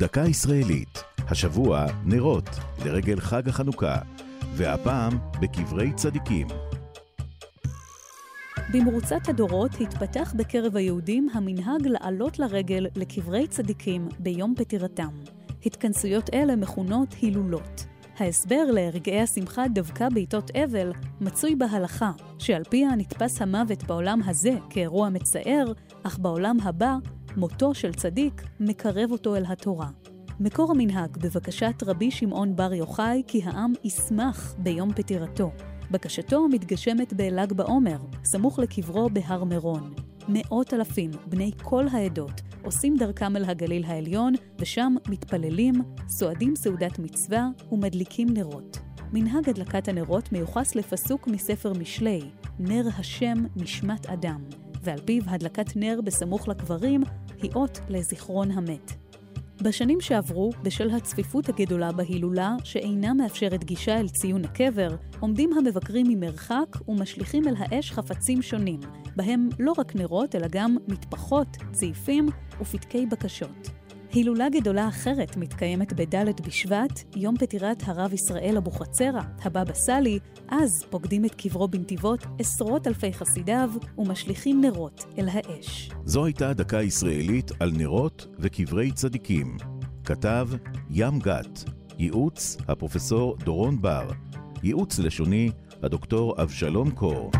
דקה ישראלית, השבוע נרות לרגל חג החנוכה, והפעם בקברי צדיקים. במרוצת הדורות התפתח בקרב היהודים המנהג לעלות לרגל לקברי צדיקים ביום פטירתם. התכנסויות אלה מכונות הילולות. ההסבר לרגעי השמחה דווקא בעיתות אבל מצוי בהלכה, שעל פיה נתפס המוות בעולם הזה כאירוע מצער, אך בעולם הבא, מותו של צדיק מקרב אותו אל התורה. מקור המנהג בבקשת רבי שמעון בר יוחאי כי העם ישמח ביום פטירתו. בקשתו מתגשמת בל"ג בעומר, סמוך לקברו בהר מירון. מאות אלפים, בני כל העדות, עושים דרכם אל הגליל העליון, ושם מתפללים, סועדים סעודת מצווה ומדליקים נרות. מנהג הדלקת הנרות מיוחס לפסוק מספר משלי, נר השם נשמת אדם, ועל פיו הדלקת נר בסמוך לקברים היא אות לזיכרון המת. בשנים שעברו, בשל הצפיפות הגדולה בהילולה, שאינה מאפשרת גישה אל ציון הקבר, עומדים המבקרים ממרחק ומשליכים אל האש חפצים שונים, בהם לא רק נרות, אלא גם מטפחות, צעיפים ופתקי בקשות. הילולה גדולה אחרת מתקיימת בד' בשבט, יום פטירת הרב ישראל אבוחצירא, הבבא סאלי, אז פוקדים את קברו בנתיבות עשרות אלפי חסידיו ומשליכים נרות אל האש. זו הייתה דקה ישראלית על נרות וקברי צדיקים. כתב ים גת, ייעוץ הפרופסור דורון בר, ייעוץ לשוני הדוקטור אבשלום קור.